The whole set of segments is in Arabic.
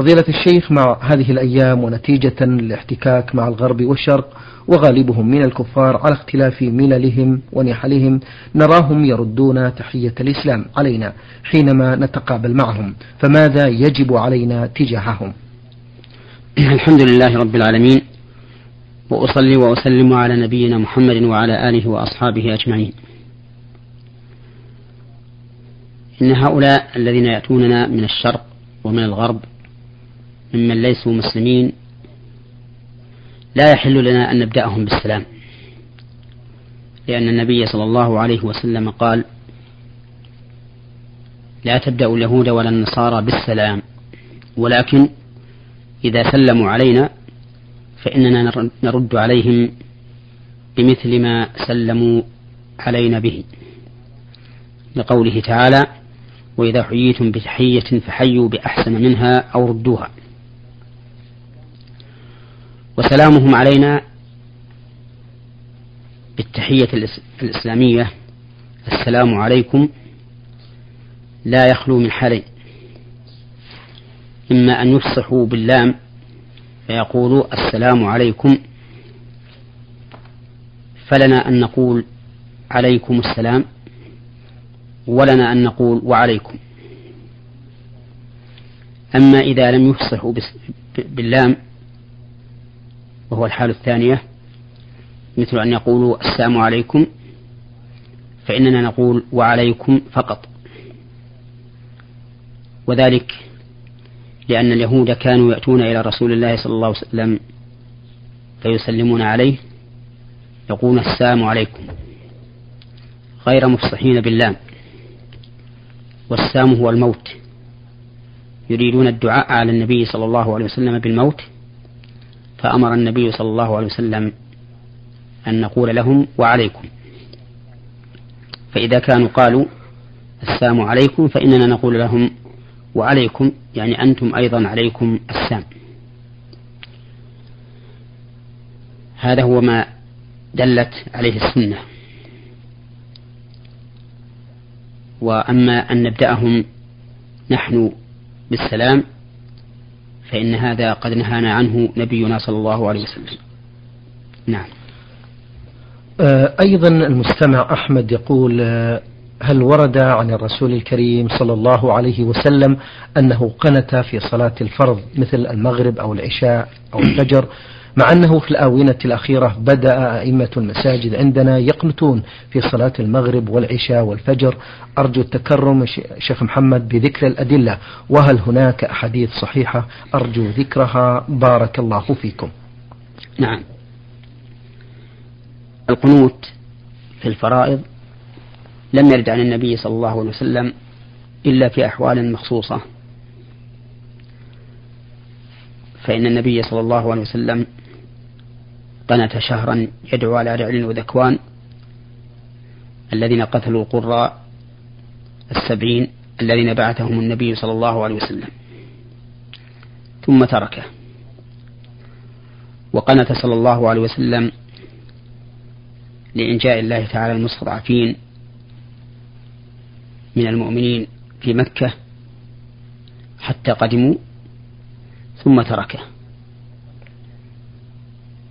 فضيلة الشيخ مع هذه الأيام ونتيجة للاحتكاك مع الغرب والشرق وغالبهم من الكفار على اختلاف مللهم ونحلهم نراهم يردون تحية الإسلام علينا حينما نتقابل معهم. فماذا يجب علينا تجاههم؟ الحمد لله رب العالمين وأصلي وأسلم على نبينا محمد وعلى آله وأصحابه أجمعين. إن هؤلاء الذين يأتوننا من الشرق ومن الغرب ممن ليسوا مسلمين لا يحل لنا أن نبدأهم بالسلام. لأن النبي صلى الله عليه وسلم قال لا تبدأ اليهود ولا النصارى بالسلام ولكن إذا سلموا علينا فإننا نرد عليهم بمثل ما سلموا علينا به. لقوله تعالى وإذا حييتم بتحية فحيوا بأحسن منها أو ردوها. وسلامهم علينا بالتحية الإسلامية. السلام عليكم. لا يخلو من حالين إما أن يفصحوا باللام فيقولوا السلام عليكم. فلنا أن نقول عليكم السلام ولنا أن نقول وعليكم. أما إذا لم يفصحوا باللام وهو الحال الثانية مثل أن يقولوا السلام عليكم فإننا نقول وعليكم فقط. وذلك لأن اليهود كانوا يأتون إلى رسول الله صلى الله عليه وسلم فيسلمون عليه يقولون السلام عليكم غير مفصحين باللام والسام هو الموت. يريدون الدعاء على النبي صلى الله عليه وسلم بالموت. فأمر النبي صلى الله عليه وسلم أن نقول لهم وعليكم. فإذا كانوا قالوا السلام عليكم فإننا نقول لهم وعليكم يعني أنتم أيضا عليكم السام هذا هو ما دلت عليه السنة. وأما أن نبدأهم نحن بالسلام فإن هذا قد نهانا عنه نبينا صلى الله عليه وسلم. نعم. آه، أيضا المستمع أحمد يقول آه، هل ورد عن الرسول الكريم صلى الله عليه وسلم أنه قنت في صلاة الفرض مثل المغرب أو العشاء أو الفجر؟ مع أنه في الآونة الأخيرة بدأ أئمة المساجد عندنا يقنتون في صلاة المغرب والعشاء والفجر. أرجو التكرم شيخ محمد بذكر الأدلة. وهل هناك أحاديث صحيحة؟ أرجو ذكرها. بارك الله فيكم. نعم. القنوت في الفرائض لم يرد عن النبي صلى الله عليه وسلم إلا في أحوال مخصوصة. فإن النبي صلى الله عليه وسلم قنت شهرا يدعو على رعل وذكوان. الذين قتلوا القراء السبعين الذين بعثهم النبي صلى الله عليه وسلم. ثم تركه. وقنت صلى الله عليه وسلم لإنجاء الله تعالى المستضعفين من المؤمنين في مكة حتى قدموا ثم تركه.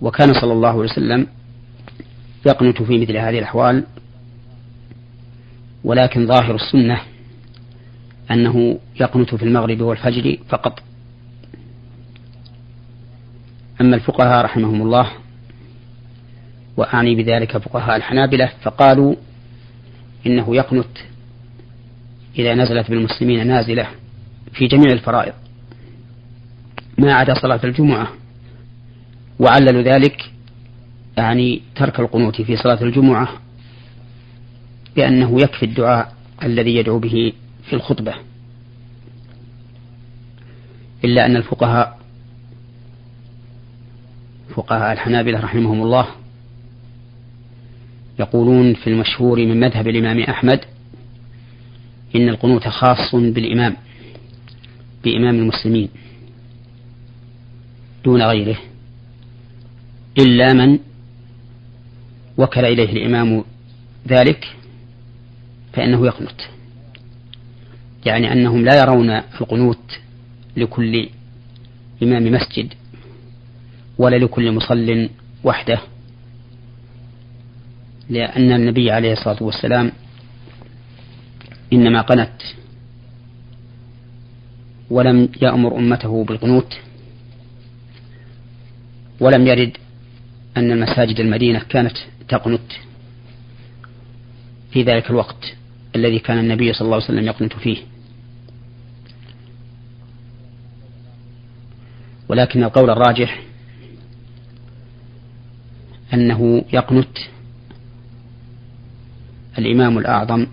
وكان صلى الله عليه وسلم يقنت في مثل هذه الأحوال ولكن ظاهر السنة أنه يقنت في المغرب والفجر فقط. أما الفقهاء رحمهم الله وأعني بذلك فقهاء الحنابلة فقالوا إنه يقنت إذا نزلت بالمسلمين نازلة في جميع الفرائض ما عدا صلاة الجمعة. وعللوا ذلك يعني ترك القنوت في صلاة الجمعة بأنه يكفي الدعاء الذي يدعو به في الخطبة. إلا أن الفقهاء فقهاء الحنابلة رحمهم الله يقولون في المشهور من مذهب الإمام أحمد إن القنوت خاص بالإمام بإمام المسلمين دون غيره. إلا من وكل إليه الإمام ذلك فإنه يقنت يعني أنهم لا يرون القنوت لكل إمام مسجد ولا لكل مصل وحده لأن النبي عليه الصلاة والسلام إنما قنت ولم يأمر أمته بالقنوت ولم يرد أن المساجد المدينة كانت تقنت في ذلك الوقت الذي كان النبي صلى الله عليه وسلم يقنت فيه. ولكن القول الراجح أنه يقنت الإمام الأعظم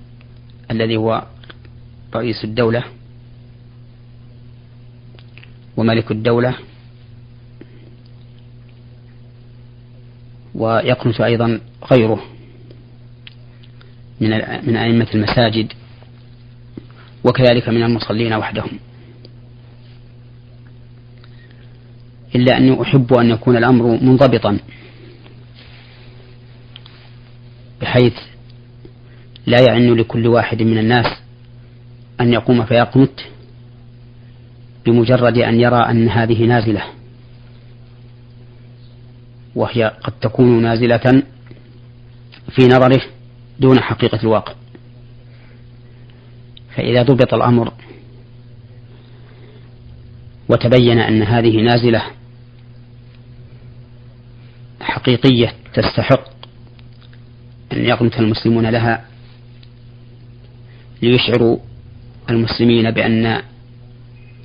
الذي هو رئيس الدولة وملك الدولة ويقنت أيضا غيره من من أئمة المساجد وكذلك من المصلين وحدهم. إلا أني أحب أن يكون الأمر منضبطا بحيث لا يعن لكل واحد من الناس أن يقوم فيقنت بمجرد أن يرى أن هذه نازلة. وهي قد تكون نازلة في نظره دون حقيقة الواقع. فإذا ضبط الأمر وتبين أن هذه نازلة حقيقية تستحق أن يقنت المسلمون لها ليشعروا المسلمين بأن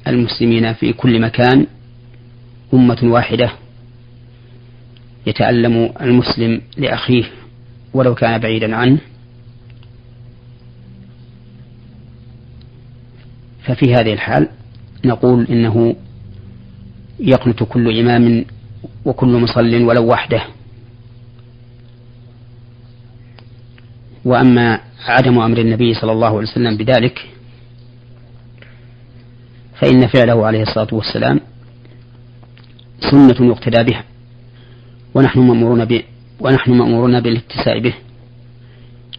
المسلمين في كل مكان أمة واحدة يتألم المسلم لأخيه ولو كان بعيدا عنه. ففي هذه الحال نقول إنه يقنت كل إمام وكل مصل ولو وحده. وأما عدم أمر النبي صلى الله عليه وسلم بذلك فإن فعله عليه الصلاة والسلام سنة يقتدى بها. ونحن مأمورون ب ونحن مأمورون بالاتساء به.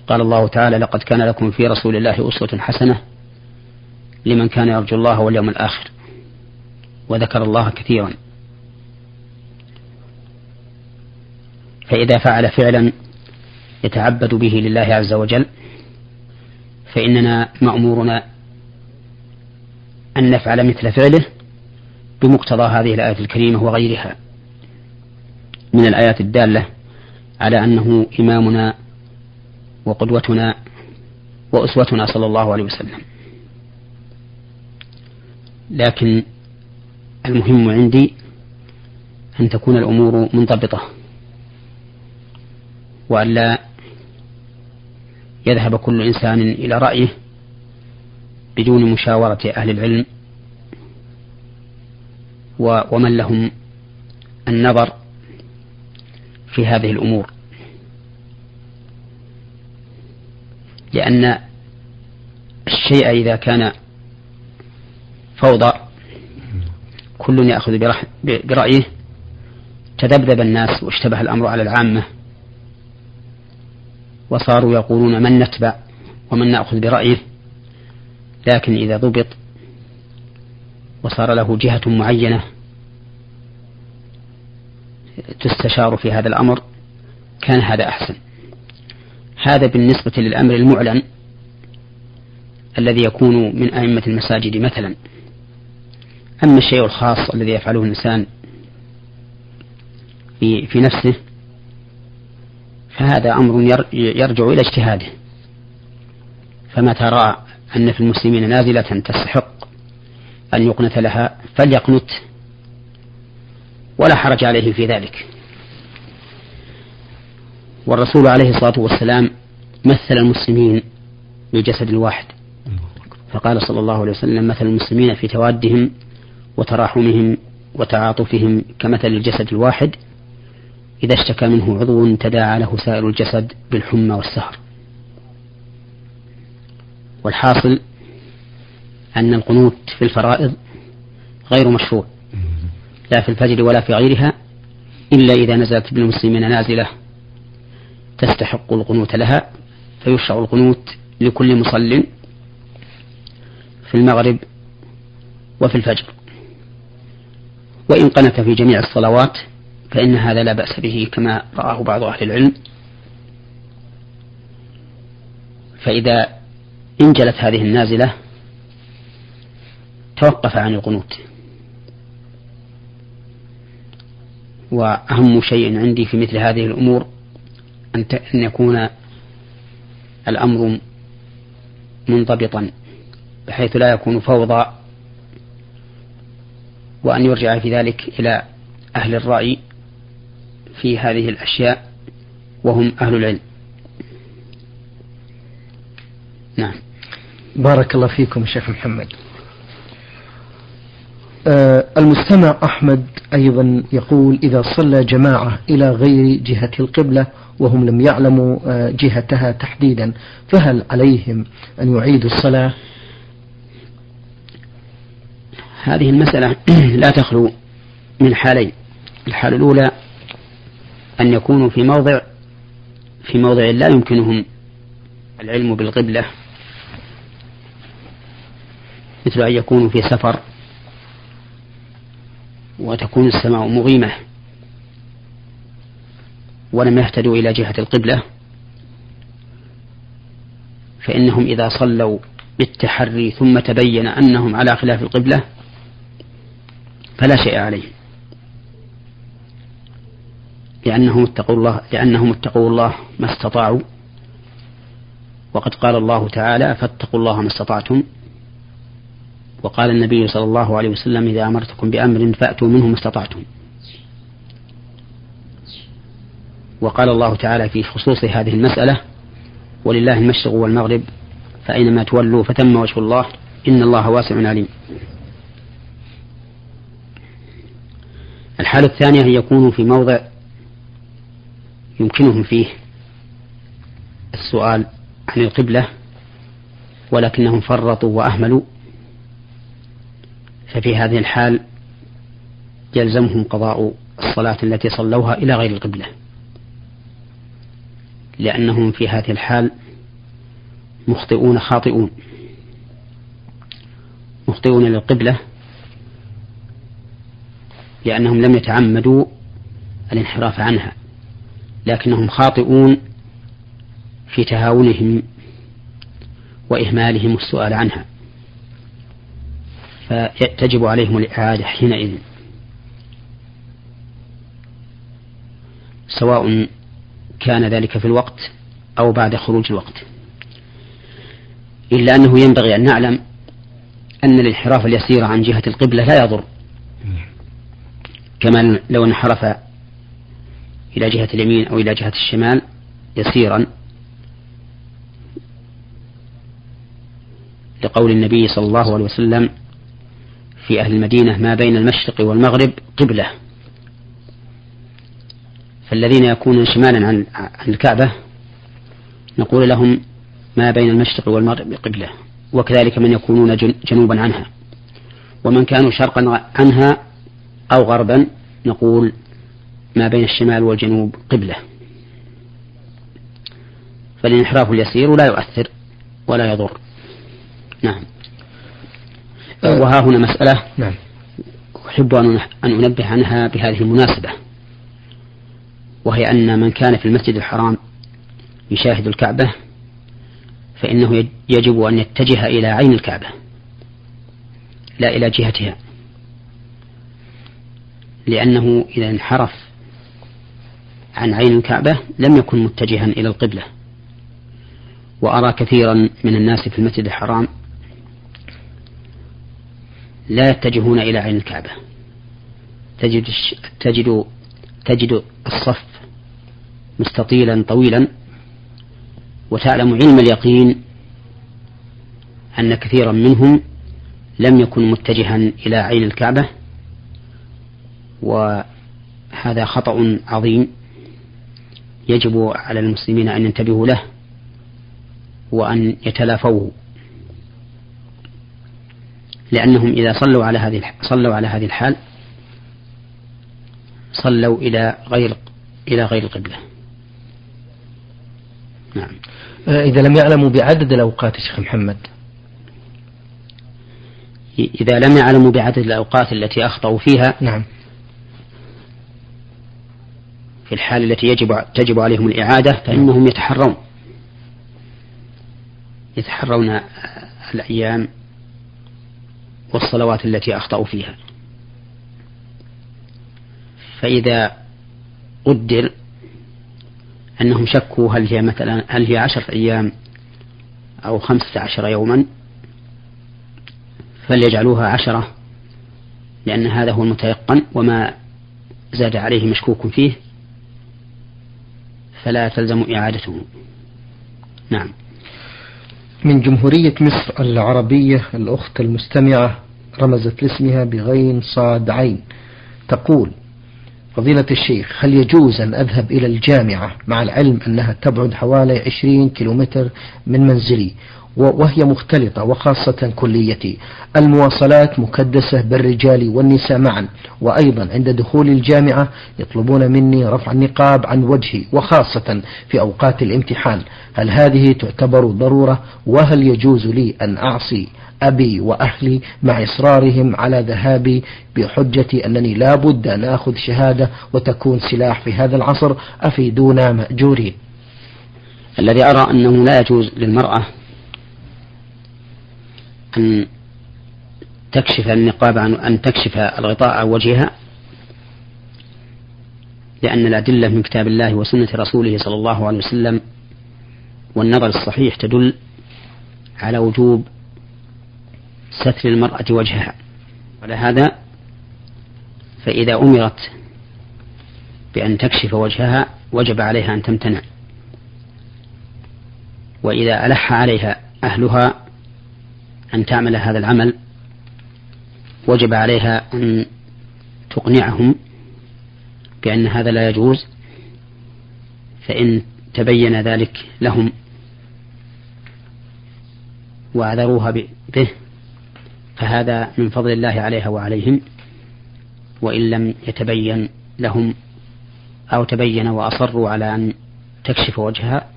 قال الله تعالى لقد كان لكم في رسول الله أسوة حسنة لمن كان يرجو الله واليوم الآخر. وذكر الله كثيرا. فإذا فعل فعلا يتعبد به لله عز وجل فإننا مأمورون أن نفعل مثل فعله بمقتضى هذه الآية الكريمة وغيرها. من الآيات الدالة على أنه إمامنا وقدوتنا وأسوتنا صلى الله عليه وسلم. لكن المهم عندي أن تكون الأمور منضبطة وألا يذهب كل إنسان إلى رأيه بدون مشاورة أهل العلم ومن لهم النظر في هذه الأمور. لأن الشيء إذا كان فوضى كل يأخذ برأيه. تذبذب الناس واشتبه الأمر على العامة. وصاروا يقولون من نتبع ومن نأخذ برأيه. لكن إذا ضبط وصار له جهة معينة تستشار في هذا الأمر كان هذا أحسن. هذا بالنسبة للأمر المعلن الذي يكون من أئمة المساجد مثلا. أما الشيء الخاص الذي يفعله الإنسان في, في نفسه فهذا أمر يرجع إلى اجتهاده. فمتى رأى أن في المسلمين نازلة تستحق أن يقنت لها فليقنت. ولا حرج عليه في ذلك. والرسول عليه الصلاة والسلام مثل المسلمين بالجسد الواحد. فقال صلى الله عليه وسلم مثل المسلمين في توادهم وتراحمهم وتعاطفهم كمثل الجسد الواحد. إذا اشتكى منه عضو تداعى له سائر الجسد بالحمى والسهر. والحاصل أن القنوت في الفرائض غير مشروع. لا في الفجر ولا في غيرها إلا إذا نزلت بالمسلمين نازلة تستحق القنوت لها فيشرع القنوت لكل مصل في المغرب وفي الفجر. وإن قنت في جميع الصلوات فإن هذا لا بأس به كما رآه بعض أهل العلم. فإذا انجلت هذه النازلة توقف عن القنوت. وأهم شيء عندي في مثل هذه الأمور أن يكون الأمر منضبطا بحيث لا يكون فوضى وأن يرجع في ذلك إلى أهل الرأي في هذه الأشياء وهم أهل العلم. نعم. بارك الله فيكم شيخ محمد. المستمع أحمد أيضا يقول إذا صلى جماعة إلى غير جهة القبلة وهم لم يعلموا آه جهتها تحديدا فهل عليهم أن يعيدوا الصلاة؟ هذه المسألة لا تخلو من حالين. الحالة الأولى أن يكونوا في موضع في موضع لا يمكنهم العلم بالقبلة مثل أن يكونوا في سفر. وتكون السماء مغيمة ولم يهتدوا إلى جهة القبلة فإنهم إذا صلوا بالتحري ثم تبين أنهم على خلاف القبلة فلا شيء عليهم. لأنهم اتقوا الله لأنهم اتقوا الله ما استطاعوا وقد قال الله تعالى فاتقوا الله ما استطعتم وقال النبي صلى الله عليه وسلم إذا أمرتكم بأمر فأتوا منه ما استطعتم. وقال الله تعالى في خصوص هذه المسألة ولله المشرق والمغرب فأينما تولوا فتم وجه الله إن الله واسع عليم. الحالة الثانية أن يكونوا في موضع يمكنهم فيه السؤال عن القبلة ولكنهم فرطوا وأهملوا. ففي هذه الحال يلزمهم قضاء الصلاة التي صلوها إلى غير القبلة. لأنهم في هذه الحال مخطئون خاطئون. مخطئون للقبلة لأنهم لم يتعمدوا الانحراف عنها لكنهم خاطئون في تهاونهم وإهمالهم السؤال عنها. فتجب عليهم الإعادة حينئذ. سواء كان ذلك في الوقت أو بعد خروج الوقت. إلا أنه ينبغي أن نعلم أن الانحراف اليسير عن جهة القبلة لا يضر. كما لو انحرف إلى جهة اليمين أو إلى جهة الشمال يسيرا. لقول النبي صلى الله عليه وسلم في أهل المدينة ما بين المشرق والمغرب قبلة. فالذين يكونون شمالا عن عن الكعبة نقول لهم ما بين المشرق والمغرب قبلة وكذلك من يكونون جنوبا عنها. ومن كانوا شرقا عنها أو غربا نقول ما بين الشمال والجنوب قبلة. فالانحراف اليسير لا يؤثر ولا يضر. نعم. وها هنا مسألة نعم. أحب أن أنبه عنها بهذه المناسبة وهي أن من كان في المسجد الحرام يشاهد الكعبة فإنه يجب أن يتجه إلى عين الكعبة لا إلى جهتها. لأنه إذا انحرف عن عين الكعبة لم يكن متجها إلى القبلة. وأرى كثيرا من الناس في المسجد الحرام لا يتجهون إلى عين الكعبة. تجد تجد تجد الصف مستطيلا طويلا وتعلم علم اليقين أن كثيرا منهم لم يكن متجها إلى عين الكعبة. وهذا خطأ عظيم يجب على المسلمين أن ينتبهوا له وأن يتلافوه. لأنهم إذا صلوا على هذه صلوا على هذه الحال صلوا إلى غير إلى غير القبلة. نعم. آه، إذا لم يعلموا بعدد الأوقات شيخ محمد. إذا لم يعلموا بعدد الأوقات التي أخطأوا فيها نعم. في الحال التي يجب تجب عليهم الإعادة فإنهم يتحرون يتحرون الأيام والصلوات التي أخطأوا فيها. فإذا قدر أنهم شكوا هل هي مثلا هل هي عشرة أيام أو خمسة عشر يوما فليجعلوها عشرة لأن هذا هو المتيقن وما زاد عليه مشكوك فيه فلا تلزم إعادته نعم. من جمهورية مصر العربية الأخت المستمعة رمزت لاسمها بغين صاد عين. تقول فضيلة الشيخ هل يجوز أن أذهب إلى الجامعة مع العلم أنها تبعد حوالي 20 كيلومتر من منزلي وهي مختلطة وخاصة كليتي. المواصلات مكدسة بالرجال والنساء معا. وأيضا عند دخول الجامعة يطلبون مني رفع النقاب عن وجهي وخاصة في أوقات الامتحان. هل هذه تعتبر ضرورة؟ وهل يجوز لي أن أعصي أبي وأهلي مع إصرارهم على ذهابي بحجة أنني لا بد أن أخذ شهادة وتكون سلاح في هذا العصر؟ أفيدونا مأجورين. الذي أرى أنه لا يجوز للمرأة أن تكشف النقاب عن أن تكشف الغطاء عن وجهها؟ لأن الأدلة من كتاب الله وسنة رسوله صلى الله عليه وسلم والنظر الصحيح تدل على وجوب ستر المرأة وجهها. على هذا فإذا أمرت بأن تكشف وجهها وجب عليها أن تمتنع. وإذا ألح عليها أهلها أن تعمل هذا العمل وجب عليها أن تقنعهم بأن هذا لا يجوز فإن تبين ذلك لهم وعذروها به فهذا من فضل الله عليها وعليهم وإن لم يتبين لهم أو تبين وأصروا على أن تكشف وجهها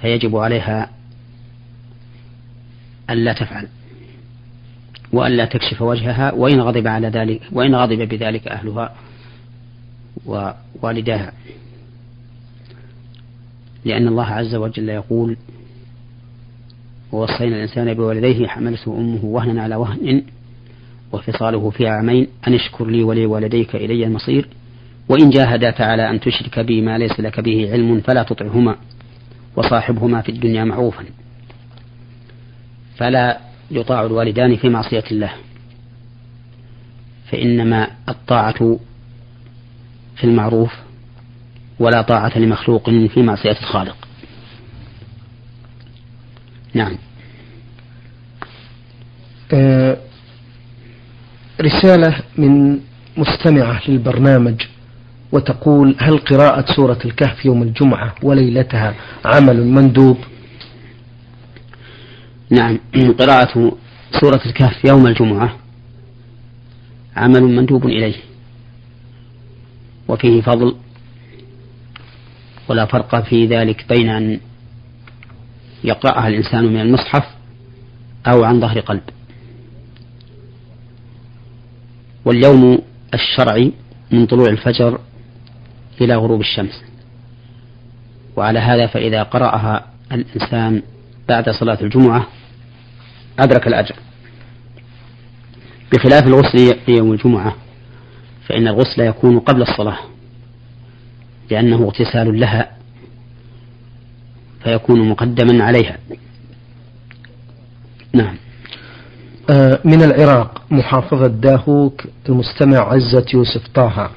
فيجب عليها ألا تفعل وألا تكشف وجهها وإن غضب على ذلك وإن غضب بذلك أهلها ووالداها. لأن الله عز وجل يقول ووصينا الإنسان بوالديه حملته أمه وهنا على وهن وفصاله في عامين أن اشكر لي ولي والديك إلي المصير وإن جاهداك على أن تشرك بي ما ليس لك به علم فلا تطعهما وصاحبهما في الدنيا معروفا. فلا يطاع الوالدان في معصية الله. فإنما الطاعة في المعروف ولا طاعة لمخلوق في معصية الخالق. نعم. آه رسالة من مستمعة للبرنامج وتقول هل قراءة سورة الكهف يوم الجمعة وليلتها عمل مندوب؟ نعم. قراءة سورة الكهف يوم الجمعة. عمل مندوب إليه. وفيه فضل. ولا فرق في ذلك بين أن يقرأها الإنسان من المصحف أو عن ظهر قلب. واليوم الشرعي من طلوع الفجر إلى غروب الشمس. وعلى هذا فإذا قرأها الإنسان بعد صلاة الجمعة أدرك الأجر. بخلاف الغسل يوم الجمعة فإن الغسل يكون قبل الصلاة لأنه اغتسال لها فيكون مقدما عليها. نعم. آه، من العراق محافظة داهوك المستمع عزة يوسف طه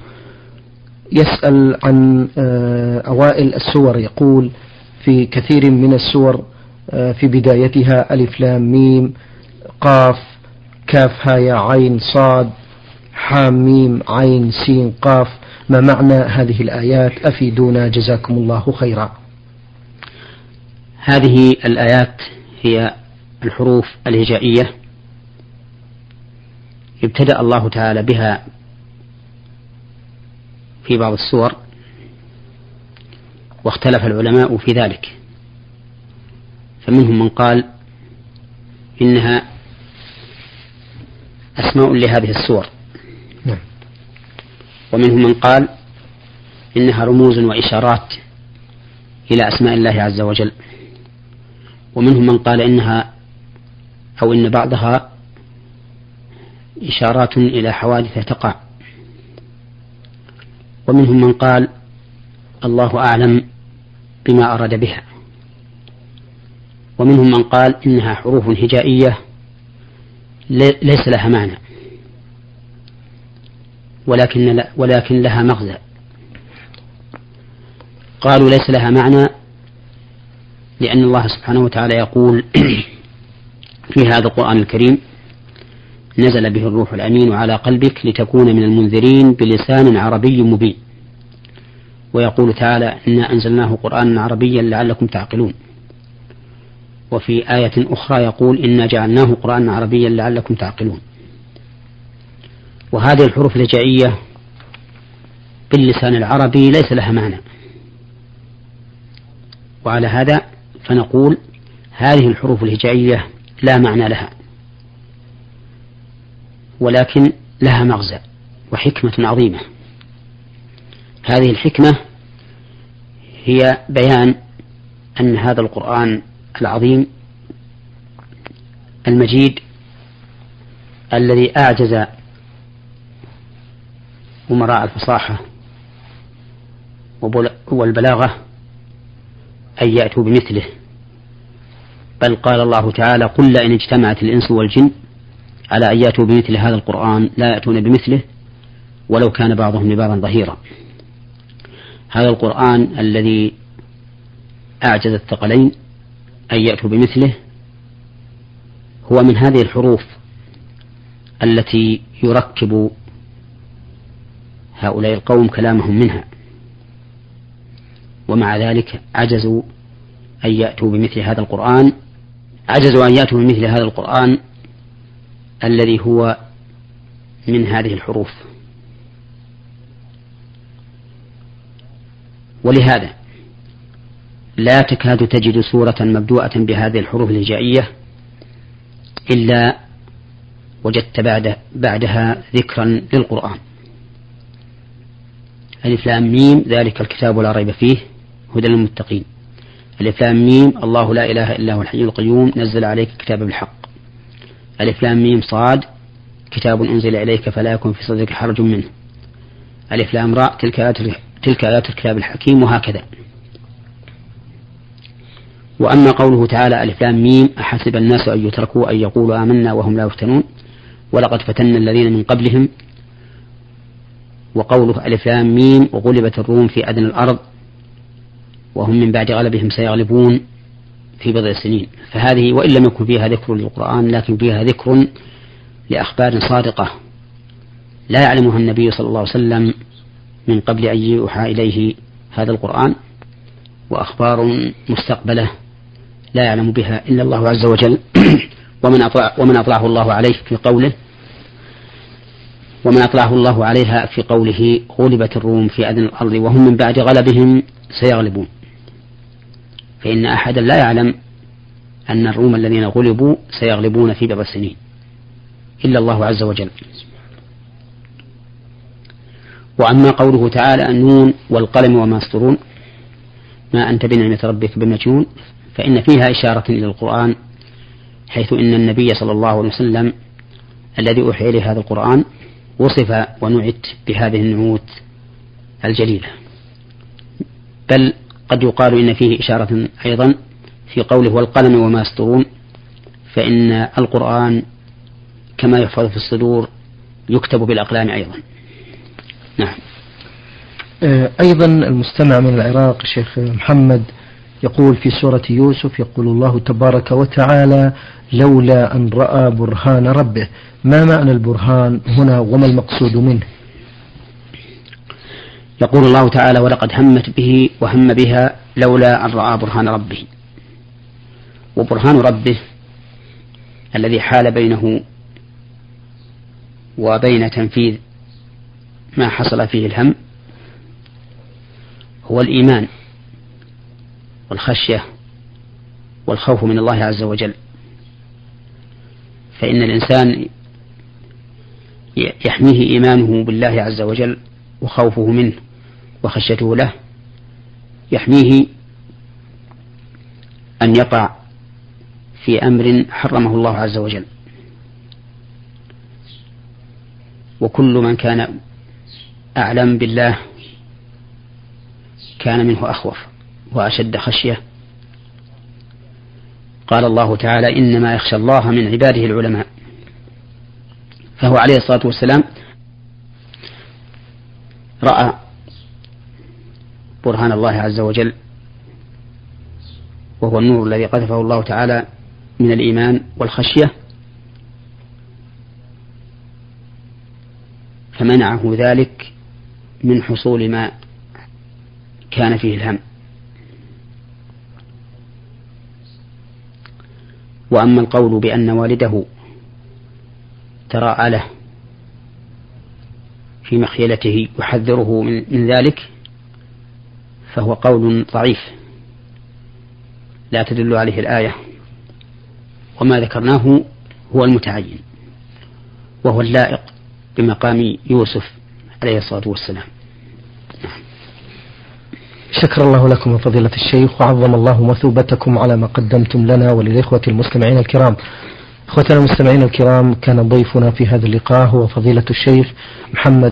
يسأل عن آه، أوائل السور يقول في كثير من السور في بدايتها ألف لام ميم قاف كاف ها يا عين صاد حام ميم عين سين قاف. ما معنى هذه الآيات؟ أفيدونا جزاكم الله خيرا. هذه الآيات هي الحروف الهجائية ابتدأ الله تعالى بها في بعض السور واختلف العلماء في ذلك. فمنهم من قال إنها أسماء لهذه السور. نعم. ومنهم من قال إنها رموز وإشارات إلى أسماء الله عز وجل. ومنهم من قال إنها أو إن بعضها إشارات إلى حوادث تقع. ومنهم من قال الله أعلم بما أراد بها. ومنهم من قال إنها حروف هجائية ليس لها معنى. ولكن ولكن لها مغزى. قالوا ليس لها معنى لأن الله سبحانه وتعالى يقول في هذا القرآن الكريم نزل به الروح الأمين على قلبك لتكون من المنذرين بلسان عربي مبين. ويقول تعالى إنا أنزلناه قرآنا عربيا لعلكم تعقلون. وفي آية أخرى يقول إنا جعلناه قرآنا عربيا لعلكم تعقلون. وهذه الحروف الهجائية باللسان العربي ليس لها معنى. وعلى هذا فنقول هذه الحروف الهجائية لا معنى لها. ولكن لها مغزى وحكمة عظيمة. هذه الحكمة هي بيان أن هذا القرآن العظيم المجيد الذي أعجز أمراء الفصاحة والبلاغة أن يأتوا بمثله. بل قال الله تعالى قل لئن اجتمعت الإنس والجن على أن يأتوا بمثل هذا القرآن لا يأتون بمثله ولو كان بعضهم لبعض ظهيرا. هذا القرآن الذي أعجز الثقلين أن يأتوا بمثله هو من هذه الحروف التي يركب هؤلاء القوم كلامهم منها. ومع ذلك عجزوا أن يأتوا بمثل هذا القرآن عجزوا أن يأتوا بمثل هذا القرآن الذي هو من هذه الحروف. ولهذا لا تكاد تجد سورة مبدوءة بهذه الحروف الهجائية إلا وجدت بعد بعدها ذكرا للقرآن. ألف لام ميم ذلك الكتاب لا ريب فيه هدى للمتقين. ألف لام ميم الله لا إله إلا هو الحي القيوم نزل عليك الكتاب بالحق. ألف لام ميم صاد كتاب أنزل إليك فلا يكن في صدرك حرج منه. ألف لام راء تلك آيات تلك آيات الكتاب الحكيم وهكذا. وأما قوله تعالى ألف لام ميم أحسب الناس أن يتركوا أن يقولوا آمنا وهم لا يفتنون؟ ولقد فتنا الذين من قبلهم. وقوله ألف لام ميم وغلبت الروم في أدنى الأرض وهم من بعد غلبهم سيغلبون في بضع سنين. فهذه وإن لم يكن فيها ذكر للقرآن لكن فيها ذكر لأخبار صادقة لا يعلمها النبي صلى الله عليه وسلم من قبل أن يوحى إليه هذا القرآن وأخبار مستقبلة لا يعلم بها إلا الله عز وجل. ومن أطلع ومن أطلعه الله عليه في قوله ومن أطلعه الله عليها في قوله غلبت الروم في أدنى الأرض وهم من بعد غلبهم سيغلبون. فإن أحدا لا يعلم أن الروم الذين غلبوا سيغلبون في بضع سنين إلا الله عز وجل. وأما قوله تعالى النون والقلم وما يسطرون ما أنت بنعمة ربك بمجنون فإن فيها إشارة إلى القرآن حيث إن النبي صلى الله عليه وسلم الذي أوحي إليه هذا القرآن وصف ونعت بهذه النعوت الجليلة. بل قد يقال إن فيه إشارة أيضا في قوله والقلم وما يسطرون فإن القرآن كما يحفظ في الصدور يكتب بالأقلام أيضا. نعم. أيضا المستمع من العراق شيخ محمد يقول في سورة يوسف يقول الله تبارك وتعالى لولا أن رأى برهان ربه. ما معنى البرهان هنا وما المقصود منه؟ يقول الله تعالى ولقد همت به وهم بها لولا أن رأى برهان ربه. وبرهان ربه الذي حال بينه وبين تنفيذ ما حصل فيه الهم هو الإيمان. والخشية والخوف من الله عز وجل. فإن الإنسان يحميه إيمانه بالله عز وجل وخوفه منه وخشيته له يحميه أن يقع في أمر حرمه الله عز وجل. وكل من كان أعلم بالله كان منه أخوف. وأشد خشية. قال الله تعالى إنما يخشى الله من عباده العلماء. فهو عليه الصلاة والسلام رأى برهان الله عز وجل وهو النور الذي قذفه الله تعالى من الإيمان والخشية. فمنعه ذلك من حصول ما كان فيه الهم. وأما القول بأن والده تراءى له في مخيلته يحذره من ذلك فهو قول ضعيف. لا تدل عليه الآية. وما ذكرناه هو المتعين وهو اللائق بمقام يوسف عليه الصلاة والسلام. شكر الله لكم فضيلة الشيخ وعظم الله مثوبتكم على ما قدمتم لنا وللإخوة المستمعين الكرام. إخوتنا المستمعين الكرام كان ضيفنا في هذا اللقاء هو فضيلة الشيخ محمد